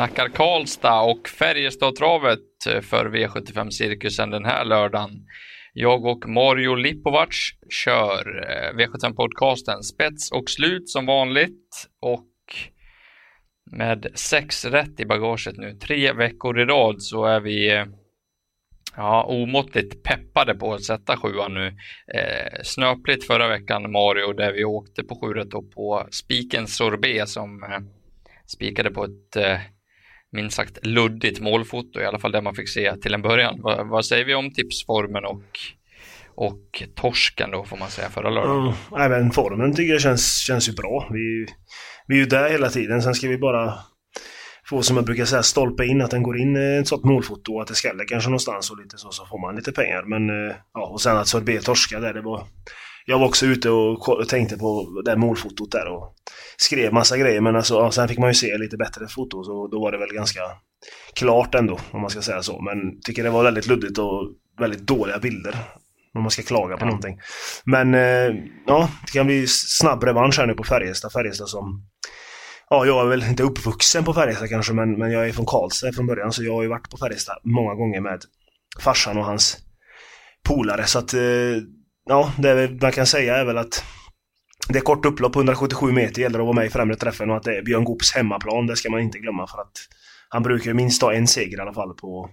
Snackar Karlstad och Färjestad-travet eh, för V75-cirkusen den här lördagen. Jag och Mario Lipovac kör eh, V75-podcasten Spets och slut som vanligt och med sex rätt i bagaget nu, tre veckor i rad, så är vi eh, ja, omåttligt peppade på att sätta sjuan nu. Eh, snöpligt förra veckan, Mario, där vi åkte på sjuret och på spiken sorbet som eh, spikade på ett eh, minst sagt luddigt målfoto, i alla fall det man fick se till en början. Vad, vad säger vi om tipsformen och, och torsken då får man säga förra lördagen? Mm, även formen tycker jag känns, känns ju bra. Vi, vi är ju där hela tiden, sen ska vi bara få som jag brukar säga stolpe in, att den går in ett sånt målfoto och att det skäller kanske någonstans och lite så, så får man lite pengar. Men eh, ja, och sen att Sorbet torska där, det var... Jag var också ute och tänkte på det målfotot där och skrev massa grejer men alltså, ja, sen fick man ju se lite bättre foto så då var det väl ganska klart ändå om man ska säga så. Men tycker det var väldigt luddigt och väldigt dåliga bilder. Om man ska klaga på ja. någonting. Men eh, ja, det kan bli snabb revansch här nu på Färjestad. Färjestad som Ja, jag är väl inte uppvuxen på Färjestad kanske, men, men jag är från Karlstad från början, så jag har ju varit på Färjestad många gånger med farsan och hans polare, så att eh, ja, det man kan säga är väl att det är kort upplopp, 177 meter, gäller att vara med i främre träffen och att det är Björn Goops hemmaplan, det ska man inte glömma för att han brukar minst ha en seger i alla fall på,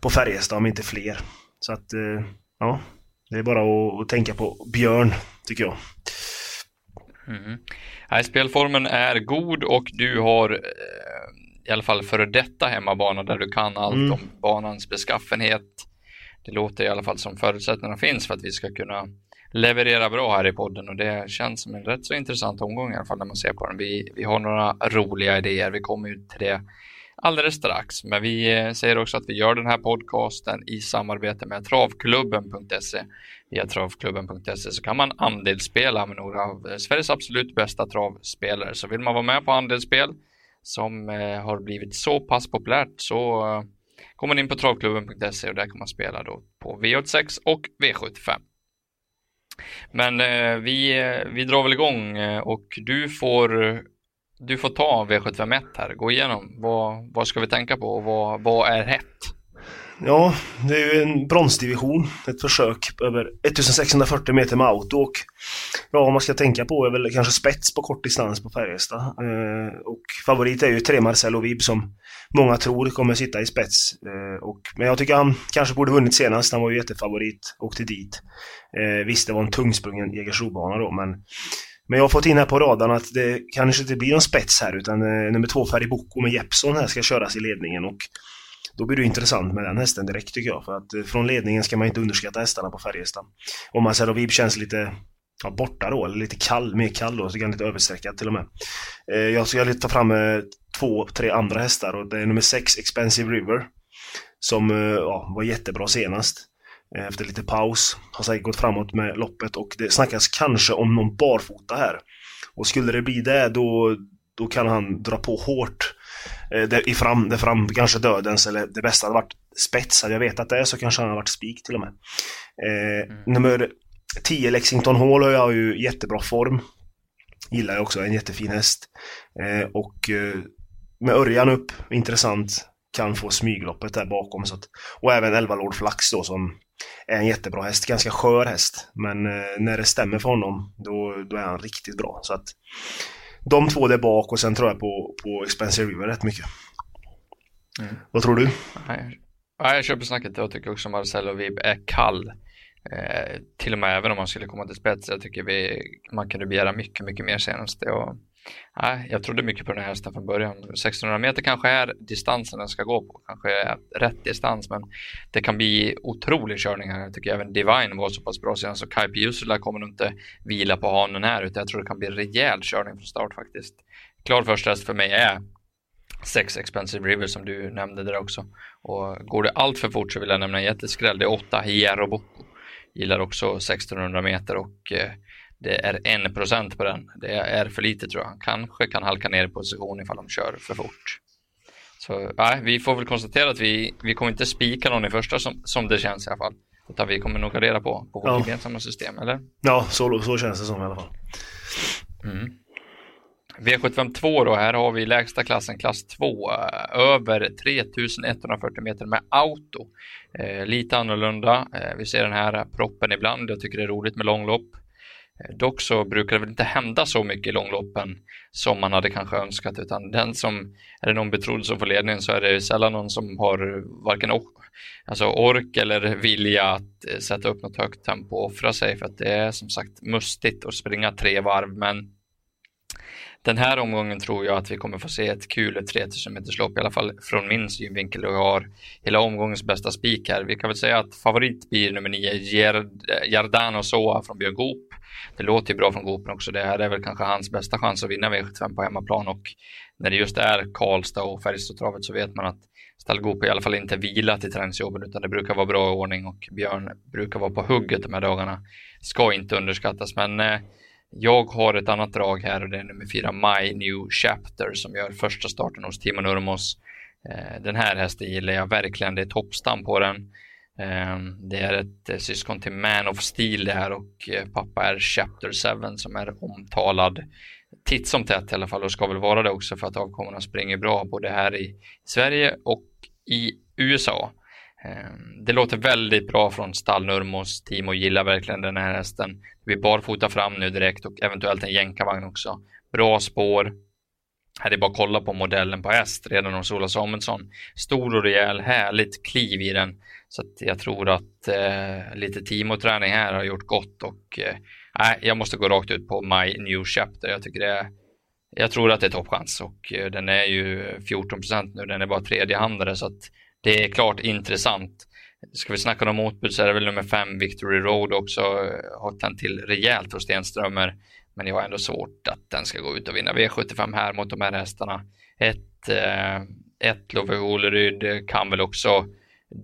på Färjestad, om inte fler. Så att, eh, ja, det är bara att, att tänka på Björn, tycker jag. Mm. Nej, spelformen är god och du har eh, i alla fall före detta hemmabana där du kan allt mm. om banans beskaffenhet. Det låter i alla fall som förutsättningarna finns för att vi ska kunna leverera bra här i podden och det känns som en rätt så intressant omgång i alla fall när man ser på den. Vi, vi har några roliga idéer, vi kommer ut till det alldeles strax. Men vi eh, säger också att vi gör den här podcasten i samarbete med travklubben.se. Via travklubben.se så kan man andelsspela med några av eh, Sveriges absolut bästa travspelare. Så vill man vara med på andelsspel som eh, har blivit så pass populärt så kommer man in på travklubben.se och där kan man spela då på V86 och V75. Men eh, vi, eh, vi drar väl igång eh, och du får du får ta V751 här, gå igenom. Vad, vad ska vi tänka på och vad, vad är hett? Ja, det är ju en bronsdivision. Ett försök över 1640 meter med auto och ja, vad man ska tänka på är väl kanske spets på kort distans på Färjestad. Eh, och favorit är ju tre Marcel Ovib som många tror kommer sitta i spets. Eh, och, men jag tycker han kanske borde vunnit senast. Han var ju jättefavorit, åkte dit. Eh, visst, det var en tungsprungen Jägersro-bana då, men men jag har fått in här på radarn att det kanske inte blir någon spets här utan eh, nummer två Boko med Jeppson här ska köras i ledningen och då blir det intressant med den hästen direkt tycker jag. För att eh, från ledningen ska man inte underskatta hästarna på Färjestad. Om Marcelo Vib känns lite ja, borta då, eller lite kall, mer kall då, så kan lite översträckad till och med. Eh, jag ska ta fram eh, två, tre andra hästar och det är nummer sex Expensive River. Som ja, var jättebra senast. Efter lite paus. Har säkert gått framåt med loppet och det snackas kanske om någon barfota här. Och skulle det bli det då, då kan han dra på hårt det, i fram, det fram, kanske dödens eller det bästa hade varit spets. Hade jag vetat det så kanske han hade varit spik till och med. Eh, mm. Nummer 10 Lexington Hall har jag ju jättebra form. Gillar jag också, en jättefin häst. Eh, och eh, med Örjan upp, intressant. Kan få smygloppet där bakom. Så att, och även 11 Lord Flax då som är en jättebra häst. Ganska skör häst. Men eh, när det stämmer för honom, då, då är han riktigt bra. Så att de två där bak och sen tror jag på, på Expensive River rätt mycket. Mm. Vad tror du? Ja, jag köper snacket. Jag tycker också Marcelo Vib är kall. Eh, till och med även om man skulle komma till spets. Jag tycker vi, man kunde begära mycket, mycket mer senast. Och Nej, jag trodde mycket på den här hästen från början. 1600 meter kanske är distansen den ska gå på, kanske är rätt distans, men det kan bli otrolig körning här. Jag tycker även Divine var så pass bra senast, så Kai Piusula kommer nog inte vila på hanen här, utan jag tror det kan bli rejäl körning från start faktiskt. Klar första häst för mig är sex Expensive River som du nämnde där också. Och går det allt för fort så vill jag nämna en jätteskräll. Det är åtta Hierro Bocco. Gillar också 1600 meter och eh, det är en procent på den. Det är för lite tror jag. Han kanske kan halka ner i position ifall de kör för fort. Så nej, vi får väl konstatera att vi, vi kommer inte spika någon i första som, som det känns i alla fall. Utan vi kommer nog gardera på, på vårt ja. gemensamma system, eller? Ja, så, så känns det som i alla fall. Mm. V752 då, här har vi lägsta klassen, klass 2, eh, över 3140 meter med auto. Eh, lite annorlunda. Eh, vi ser den här proppen ibland. Jag tycker det är roligt med långlopp. Eh, dock så brukar det väl inte hända så mycket i långloppen som man hade kanske önskat utan den som är det någon betrodd som får ledningen så är det sällan någon som har varken alltså ork eller vilja att eh, sätta upp något högt tempo och offra sig för att det är som sagt mustigt att springa tre varv. Men den här omgången tror jag att vi kommer få se ett kul 3000 meters lopp, i alla fall från min synvinkel och jag har hela omgångens bästa spik här. Vi kan väl säga att favorit blir nummer 9, Giardano Soa från Björn Goop. Det låter ju bra från Goopen också. Det här är väl kanske hans bästa chans att vinna V75 på hemmaplan och när det just är Karlstad och Färjestadtravet så vet man att Stall Goop i alla fall inte vilat i träningsjobben utan det brukar vara bra ordning och Björn brukar vara på hugget de här dagarna. Ska inte underskattas men eh, jag har ett annat drag här och det är nummer fyra My New Chapter som gör första starten hos Timon Urmos. Eh, den här hästen gillar jag verkligen, det är toppstam på den. Eh, det är ett eh, syskon till Man of Steel det här och pappa är Chapter 7 som är omtalad titt som tätt i alla fall och ska väl vara det också för att avkommorna springer bra både här i Sverige och i USA. Ehm, det låter väldigt bra från stall Nurmos. Timo gillar verkligen den här hästen. Det blir barfota fram nu direkt och eventuellt en jänkarvagn också. Bra spår. Här är bara att kolla på modellen på häst redan hos Ola Samuelsson. Stor och rejäl, härligt kliv i den. Så jag tror att eh, lite Timo-träning här har gjort gott och eh, jag måste gå rakt ut på My New Chapter. Jag tycker det är jag tror att det är toppchans och eh, den är ju 14 procent nu. Den är bara tredjehandare så att det är klart intressant. Ska vi snacka om motbud så är det väl nummer fem Victory Road också. Har tänt till rejält hos Stenströmer. Men jag har ändå svårt att den ska gå ut och vinna V75 här mot de här hästarna. Ett, eh, ett Love Oleryd kan väl också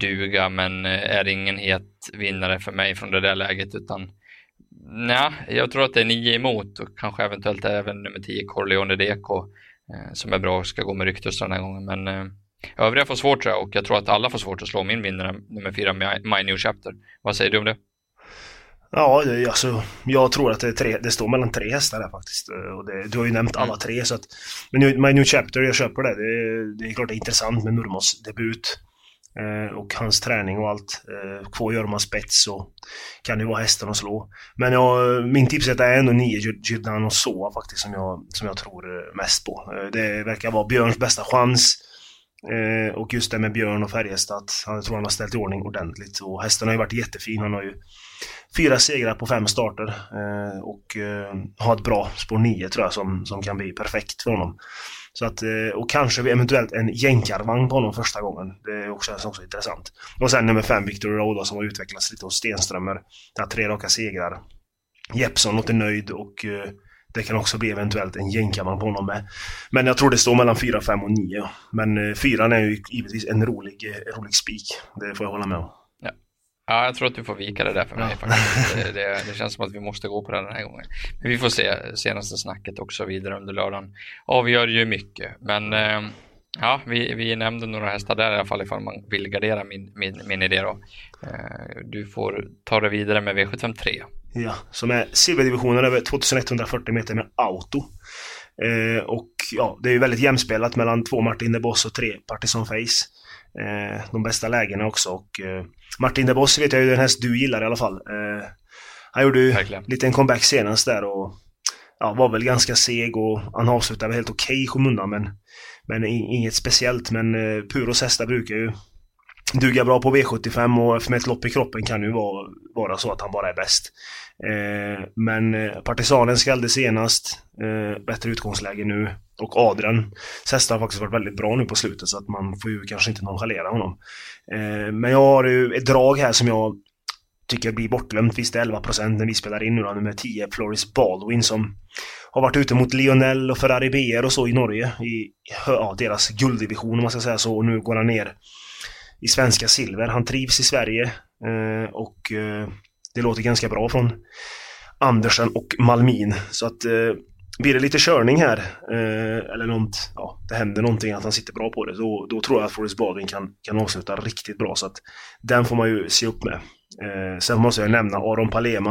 duga men eh, är ingen het vinnare för mig från det där läget utan nej, jag tror att det är nio emot och kanske eventuellt även nummer 10 Corleone DK eh, som är bra och ska gå med Ryktus den här gången men Övriga får svårt tror jag och jag tror att alla får svårt att slå min vinnare nummer fyra, My New Chapter. Vad säger du om det? Ja, det, alltså, jag tror att det, tre, det står mellan tre hästar här faktiskt. Och det, du har ju nämnt alla mm. tre så att... Men My New Chapter, jag köper det. Det, det är klart det är intressant med Nurmos debut. Eh, och hans träning och allt. Eh, två gör man spets så kan det vara hästen att slå. Men jag, min tipset är ändå 9 Giordano Soa faktiskt som jag, som jag tror mest på. Eh, det verkar vara Björns bästa chans. Eh, och just det med Björn och Färjestad, jag tror han har ställt i ordning ordentligt. Och hästen har ju varit jättefin. Han har ju fyra segrar på fem starter. Eh, och eh, har ett bra spår 9 tror jag som, som kan bli perfekt för honom. Så att, eh, och kanske eventuellt en jänkarvagn på honom första gången. Det är också, också intressant. Och sen nummer fem, Victor Roda som har utvecklats lite hos Stenströmer. Där har tre raka segrar. Jeppson låter nöjd och eh, det kan också bli eventuellt en jänkarvagn på honom med. Men jag tror det står mellan 4, 5 och 9. Men 4 är ju givetvis en rolig, eh, rolig spik. Det får jag hålla med om. Ja. ja, jag tror att du får vika det där för mig ja. faktiskt. Det, det, det, känns som att vi måste gå på den här gången. Men vi får se senaste snacket och så vidare under lördagen. Avgör ju mycket, men eh, Ja, vi, vi nämnde några hästar där i alla fall ifall man vill gardera min, min, min idé då. Eh, du får ta det vidare med V753. Ja, som är silverdivisionen över 2140 meter med auto. Eh, och ja, det är ju väldigt jämspelat mellan två Martin de Boss och tre Partisan Face. Eh, de bästa lägena också och eh, Martin de Boss vet jag ju den häst du gillar i alla fall. Eh, han gjorde ju Verkligen. en comeback senast där och ja, var väl ganska seg och han avslutade helt okej okay i skymundan men, men inget speciellt. Men eh, Puros hästar brukar ju duga bra på V75 och med ett lopp i kroppen kan ju vara, vara så att han bara är bäst. Eh, men eh, Partisanen skällde senast, eh, bättre utgångsläge nu och Adrian Sesta har faktiskt varit väldigt bra nu på slutet så att man får ju kanske inte nonchalera honom. Eh, men jag har ju ett drag här som jag tycker blir bortglömt. Visst, det är 11% när vi spelar in nu då, nummer 10, Floris Baldwin som har varit ute mot Lionel och Ferrari BR och så i Norge i ja, deras gulddivision om man ska säga så och nu går han ner i svenska silver. Han trivs i Sverige eh, och eh, det låter ganska bra från Andersen och Malmin. Så att eh, blir det lite körning här, eh, eller något, ja, det händer någonting att han sitter bra på det, då, då tror jag att Forrest Baldwin kan, kan avsluta riktigt bra. Så att den får man ju se upp med. Eh, sen måste jag nämna Aron Palema.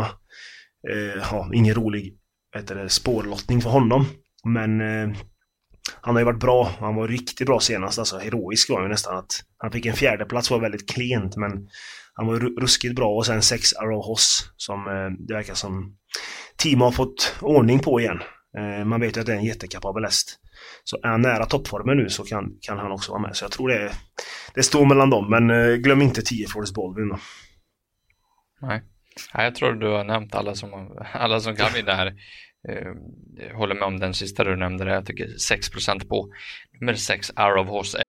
Eh, ja, ingen rolig det, spårlottning för honom. Men eh, han har ju varit bra. Han var riktigt bra senast. Alltså heroisk var han ju nästan. Att han fick en fjärde plats var väldigt klent men han var ruskigt bra och sen sex Arrow Hoss som eh, det verkar som team har fått ordning på igen. Eh, man vet ju att det är en jättekapabel häst. Så är han nära toppformen nu så kan, kan han också vara med. Så jag tror det, är, det står mellan dem. Men eh, glöm inte 10 Forrest Baldwin då. Nej. Nej, jag tror du har nämnt alla som, alla som kan vinna här. Jag håller med om den sista du nämnde, där. jag tycker 6 på nummer 6, Hour of Horse.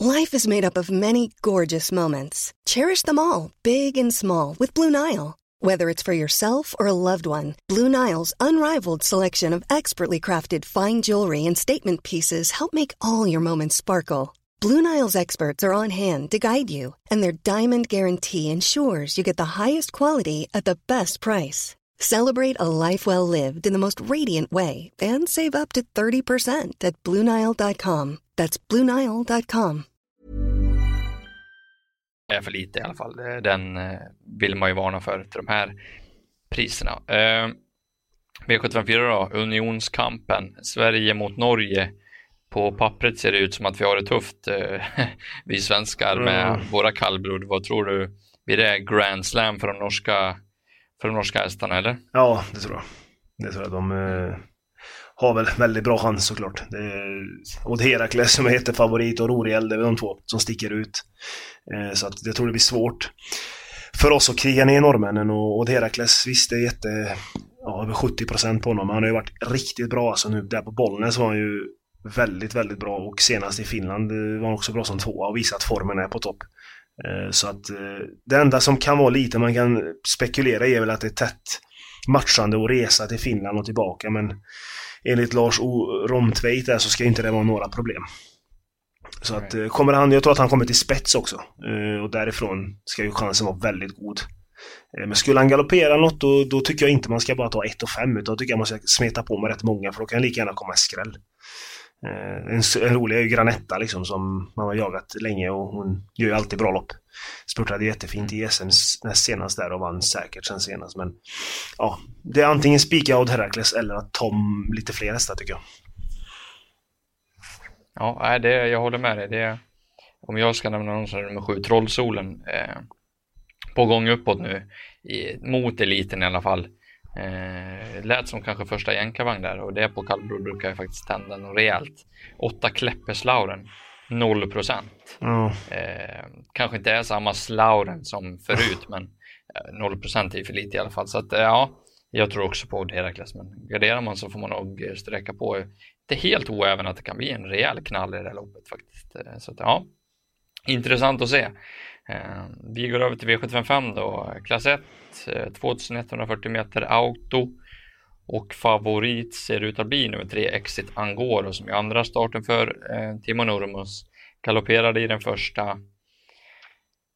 Life is made up of many gorgeous moments. Cherish them all, big and small, with Blue Nile. Whether it's for yourself or a loved one, Blue Nile's unrivaled selection of expertly crafted fine jewelry and statement pieces help make all your moments sparkle. Blue Nile's experts are on hand to guide you, and their diamond guarantee ensures you get the highest quality at the best price. Celebrate a life well lived in the most radiant way and save up to 30% at BlueNile.com. That's BlueNile.com. är för lite i alla fall. Den eh, vill man ju varna för till de här priserna. Eh, V754 då, Unionskampen, Sverige mot Norge. På pappret ser det ut som att vi har det tufft, eh, vi svenskar med mm. våra kallblod. Vad tror du? Blir det Grand Slam för de norska, för de norska hästarna eller? Ja, det tror jag. Det tror jag. De eh, har väl väldigt bra chans såklart. Det är Odd Herakles som heter favorit och Roriel, det är väl de två som sticker ut. Eh, så att jag tror det blir svårt för oss att kriga ner norrmännen och Odd Herakles, visst det är jätte... Ja, över 70% på honom. Han har ju varit riktigt bra alltså nu. Där på Bollnäs var han ju väldigt, väldigt bra och senast i Finland eh, var han också bra som tvåa och visat att formen är på topp. Eh, så att eh, det enda som kan vara lite man kan spekulera i är väl att det är tätt matchande att resa till Finland och tillbaka men enligt Lars o Romtveit där så ska inte det vara några problem. Så att eh, kommer han, jag tror att han kommer till spets också. Och därifrån ska ju chansen vara väldigt god. Men skulle han galoppera något då, då tycker jag inte man ska bara ta 1 och 5 utan då tycker jag man ska smeta på med rätt många för då kan lika gärna komma en skräll. En, en rolig är ju Granetta liksom som man har jagat länge och hon gör ju alltid bra lopp. Spurtade jättefint i SM näst senast där och vann säkert sen senast men ja, det är antingen spika Odd Herakles eller att ta lite fler hästar tycker jag. Ja, det, jag håller med dig. Det, om jag ska nämna någon så är det nummer sju, Trollsolen. Eh, på gång uppåt nu, i, mot eliten i alla fall. Eh, lät som kanske första jänkarvagn där och det på kallblod brukar jag faktiskt tända något rejält. Åtta Kleppeslauren, 0 procent. Mm. Eh, kanske inte är samma slauren som förut, men 0 eh, procent är för lite i alla fall. Så att eh, ja, jag tror också på Herakles, men garderar man så får man nog sträcka på. Det är helt oäven att det kan bli en rejäl knall i det här loppet faktiskt. Eh, så att, ja, intressant att se. Eh, vi går över till V755 då, klass 1, 2140 eh, meter auto och favorit ser ut att bli nummer 3 Exit Angoro som är andra starten för eh, Timo Nurmos. Galopperade i den första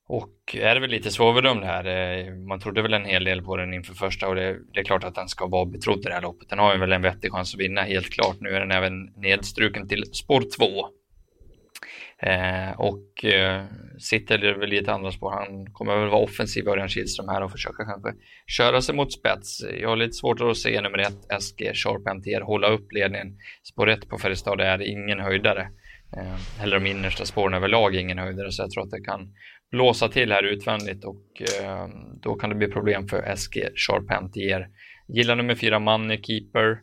och är väl lite svårbedömd här. Man trodde väl en hel del på den inför första och det, det, är klart att den ska vara betrodd i det här loppet. Den har ju väl en vettig chans att vinna helt klart. Nu är den även nedstruken till spår 2. Eh, och eh, sitter väl i ett andra spår. Han kommer väl vara offensiv Örjan Kihlström här och försöka kanske köra sig mot spets. Jag har lite svårt att se nummer ett SG Sharp MTR hålla upp ledningen. Spår 1 på Färjestad är ingen höjdare. Eh, eller de innersta spåren överlag är ingen höjdare så jag tror att det kan blåsa till här utvändigt och eh, då kan det bli problem för SG Sharp MTR. Gillar nummer fyra Money Keeper.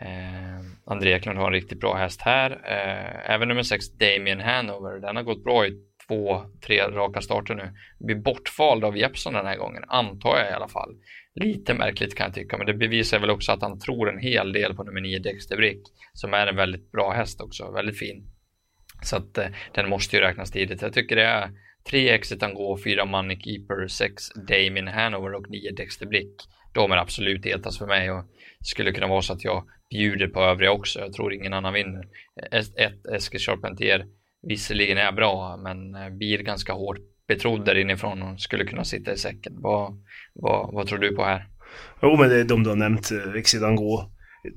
Eh, André Eklund har en riktigt bra häst här. Eh, även nummer sex Damien Hanover. Den har gått bra i två, tre raka starter nu. Blir bortvald av Jeppson den här gången, antar jag i alla fall. Lite märkligt kan jag tycka, men det bevisar väl också att han tror en hel del på nummer 9 Dexter Brick, som är en väldigt bra häst också, väldigt fin. Så att eh, den måste ju räknas tidigt. Jag tycker det är tre Exit Angå, fyra Money Keeper, sex Damien Hanover och nio Dexter Brick De är absolut etas för mig och skulle kunna vara så att jag bjuder på övriga också. Jag tror ingen annan vinner. Ett Eskil Charpentier visserligen är bra, men eh, blir ganska hårt betrodd där inifrån och skulle kunna sitta i säcken. Vad, vad, vad tror du på här? Jo, men det är de du har nämnt. Eh, Exit Go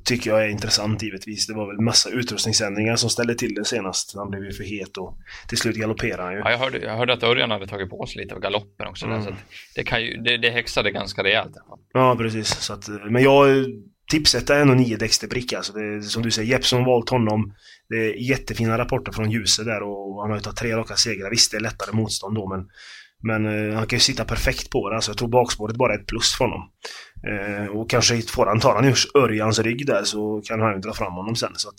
tycker jag är intressant givetvis. Det var väl massa utrustningsändringar som ställde till det senast. Han blev ju för het och till slut galopperade han ju. Ja, jag, hörde, jag hörde att Örjan hade tagit på sig lite av galoppen också. Mm. så det, kan ju, det, det häxade ganska rejält. Ja, precis. Så att, men jag tipset är nog 9 Dexter Brick alltså. Det, som du säger, Jeppson valt honom. Det är jättefina rapporter från ljuset där och han har ju tagit tre raka segrar. Visst, det är lättare motstånd då men men eh, han kan ju sitta perfekt på det. Alltså, jag tror bakspåret bara är ett plus för honom. Eh, och kanske får han, tar han Örjans rygg där så kan han ju dra fram honom sen. Så att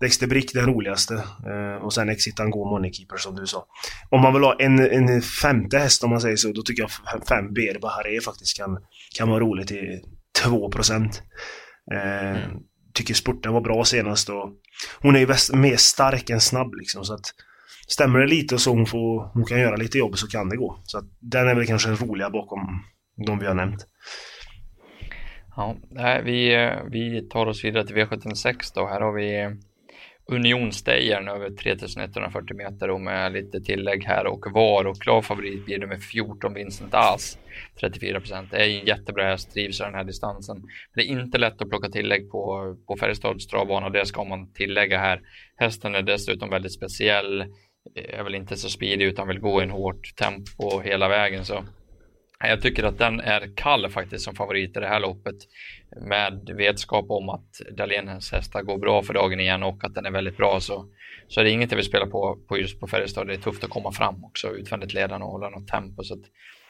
Dexter Brick den roligaste. Eh, och sen Exit Go Moneykeeper som du sa. Om man vill ha en, en femte häst om man säger så, då tycker jag fem BR Bahare faktiskt kan, kan vara roligt i 2 procent. Eh, mm. Tycker spurten var bra senast och hon är ju bäst, mer stark än snabb liksom så att stämmer det lite och så hon, får, hon kan göra lite jobb så kan det gå. Så att den är väl kanske den roliga bakom de vi har nämnt. Ja, vi, vi tar oss vidare till V76 då. Här har vi Unionsstejern över 3140 meter och med lite tillägg här och var och klar favorit blir nummer 14 Vincent As 34 procent. Det är en jättebra häst, trivs den här distansen. Det är inte lätt att plocka tillägg på, på Färjestads travbana, det ska man tillägga här. Hästen är dessutom väldigt speciell är väl inte så speedig utan vill gå i en hårt tempo hela vägen. Så jag tycker att den är kall faktiskt som favorit i det här loppet med vetskap om att Dahléns hästar går bra för dagen igen och att den är väldigt bra så, så är det inget jag vill spela på, på just på Färjestad. Det är tufft att komma fram också utvändigt ledande och hålla något tempo så att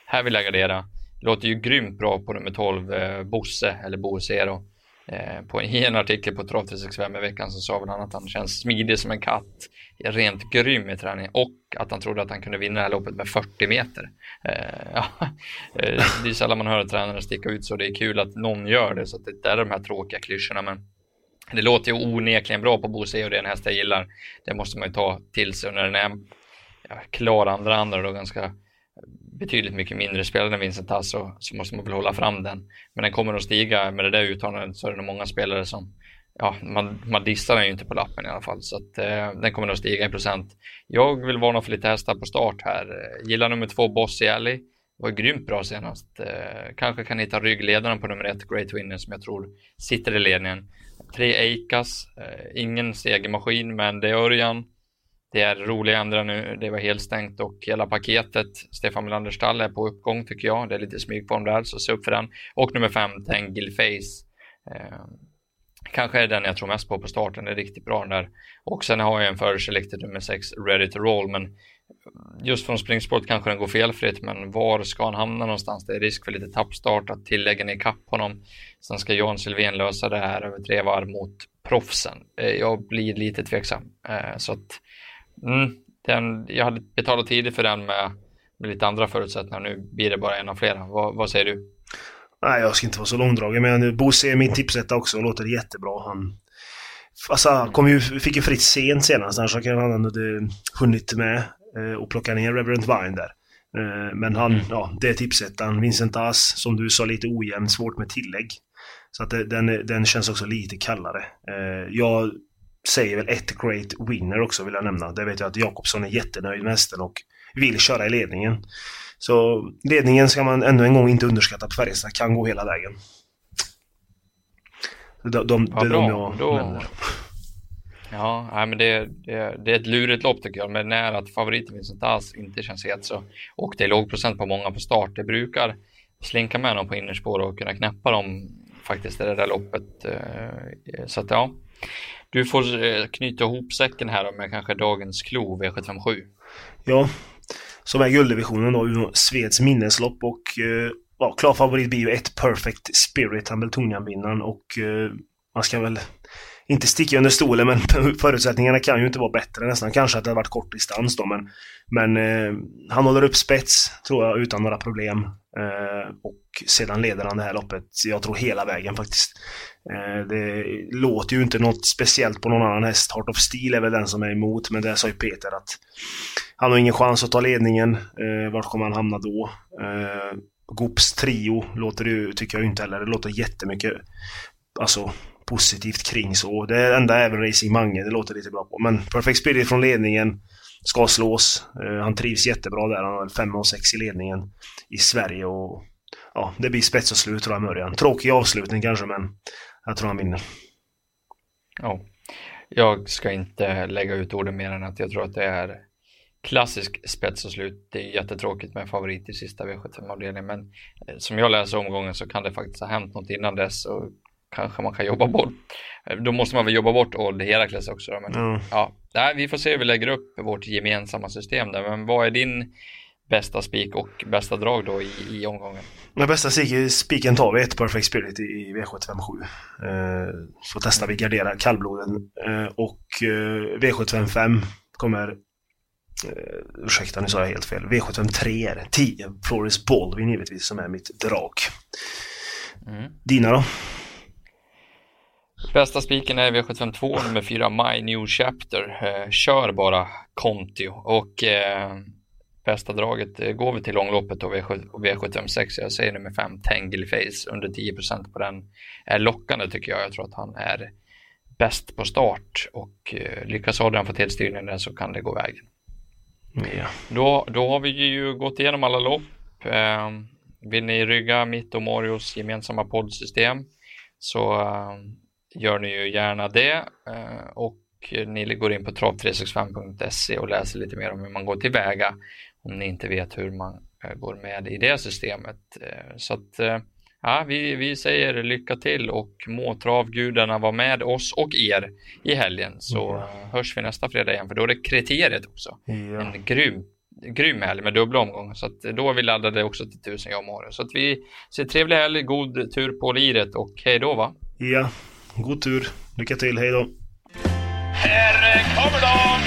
här vill jag gardera. Låter ju grymt bra på nummer 12 eh, Bosse eller Borsero Eh, Eh, på, I en artikel på Trav 365 i veckan så sa väl han att han känns smidig som en katt, rent grym i träning och att han trodde att han kunde vinna det här loppet med 40 meter. Eh, ja, eh, det är sällan man hör tränare sticka ut så det är kul att någon gör det så att det är de här tråkiga klyschorna men det låter ju onekligen bra på Bosse, och det är en häst jag gillar. Det måste man ju ta till sig när den är ja, klar andra andra då ganska betydligt mycket mindre spelare än Vincent Tasso så, så måste man väl hålla fram den. Men den kommer att stiga med det där uttalandet så är det nog många spelare som ja, man, man dissar den ju inte på lappen i alla fall så att eh, den kommer att stiga i procent. Jag vill varna för lite hästar på start här. Eh, gillar nummer två Bossy Alley. Var grymt bra senast. Eh, kanske kan hitta ryggledaren på nummer ett Great Winner som jag tror sitter i ledningen. Tre Eikas, eh, ingen segermaskin men det är Örjan det är roliga ändra nu. Det var helt stängt och hela paketet. Stefan Melander stall är på uppgång tycker jag. Det är lite smygform där, så se upp för den. Och nummer fem, Tengil Face. Eh, kanske är den jag tror mest på på starten. Det är riktigt bra den där. Och sen har jag en förselected nummer sex, Ready to Roll. Men just från springsport kanske den går felfritt, men var ska han hamna någonstans? Det är risk för lite tappstart, att tilläggen är ikapp honom. Sen ska Jan Sylvén lösa det här över tre varv mot proffsen. Eh, jag blir lite tveksam. Eh, så att Mm, den, jag hade betalat tidigt för den med, med lite andra förutsättningar. Nu blir det bara en av flera. Vad, vad säger du? Nej, jag ska inte vara så långdragen, men Bosse är min tipsetta också och låter jättebra. Han, alltså, han kom ju, fick ju fritt sent senast, annars kanske han hade hunnit med eh, och plocka ner Reverend Vine där. Eh, men han, mm. ja, det är tipsettan. Vincent As, som du sa, lite ojämn, svårt med tillägg. Så att den, den känns också lite kallare. Eh, jag säger väl ett great winner också vill jag nämna. Det vet jag att Jakobsson är jättenöjd med hästen och vill köra i ledningen. Så ledningen ska man ännu en gång inte underskatta på Färjestad, kan gå hela vägen. De, de, ja, det är de jag Då... nämner. Ja, nej, men det, det, det, är ett lurigt lopp tycker jag, men när att favoriten Vincent alls inte känns het så och det är låg procent på många på start. Det brukar slinka med dem på innerspår och kunna knäppa dem faktiskt i det där loppet. Eh, så att ja, du får eh, knyta ihop säcken här med kanske dagens klo V757. Ja, som är gulddivisionen då, Sveds minneslopp och eh, ja, klar favorit blir ju ett Perfect Spirit, Hambletonian-vinnaren och eh, man ska väl inte sticka under stolen men förutsättningarna kan ju inte vara bättre nästan. Kanske att det hade varit kort distans då men, men eh, han håller upp spets tror jag utan några problem. Eh, och sedan leder han det här loppet, jag tror hela vägen faktiskt. Eh, det låter ju inte något speciellt på någon annan häst. Heart of Steel är väl den som är emot, men det sa ju Peter att han har ingen chans att ta ledningen. Eh, vart kommer han hamna då? Eh, Gops trio låter det tycker jag inte heller. Det låter jättemycket alltså, positivt kring så. Det enda är väl Racing Mange, det låter lite bra på. Men Perfect Spirit från ledningen ska slås. Eh, han trivs jättebra där. Han har 5 och 6 i ledningen i Sverige och ja, det blir spets och slut tror jag Mörjan. Tråkig avslutning kanske men jag tror han vinner. Ja, jag ska inte lägga ut orden mer än att jag tror att det är klassisk spets och slut. Det är jättetråkigt med favorit i sista V75-avdelningen, men eh, som jag läser omgången så kan det faktiskt ha hänt något innan dess och kanske man kan jobba bort. Då måste man väl jobba bort Old Herakles också. Då, men, Mm. ja, nej, vi får se hur vi lägger upp vårt gemensamma system där. Men vad är din bästa spik och bästa drag då i, i omgången? Den bästa spik- spiken tar vi, ett Perfect Spirit i i V757. Eh, så testar vi gardera kallbloden. Eh, och eh, V755 kommer... Eh, ursäkta, nu sa jag helt fel. V753 är det. 10 Floris Baldwin givetvis som är mitt drag. Mm. Dina då? Bästa spiken är V752 nummer 4 My New Chapter. Eh, kör bara Contio och eh, bästa draget eh, går vi till långloppet och V7, och V756. Jag säger nummer 5 Tangle Face under 10% på den. Är lockande tycker jag. Jag tror att han är bäst på start och eh, lyckas Adrian få till styrningen så kan det gå vägen. Ja. Då, då har vi ju gått igenom alla lopp. Eh, vill ni rygga mitt och Marios gemensamma poddsystem så eh, gör ni ju gärna det. Eh, och ni går in på trav365.se och läser lite mer om hur man går tillväga om ni inte vet hur man eh, går med i det systemet. Eh, så att ja, vi, vi säger lycka till och må travgudarna vara med oss och er i helgen så eh, hörs vi nästa fredag igen för då är det kriteriet också Ja. en grym, grym helg med dubbla omgångar. Så att då är vi laddade också till tusen jag och Mario. Så att vi säger trevlig helg, god tur på liret och hej då va? ja. God tur. Lycka till. Hej då. Här kommer de!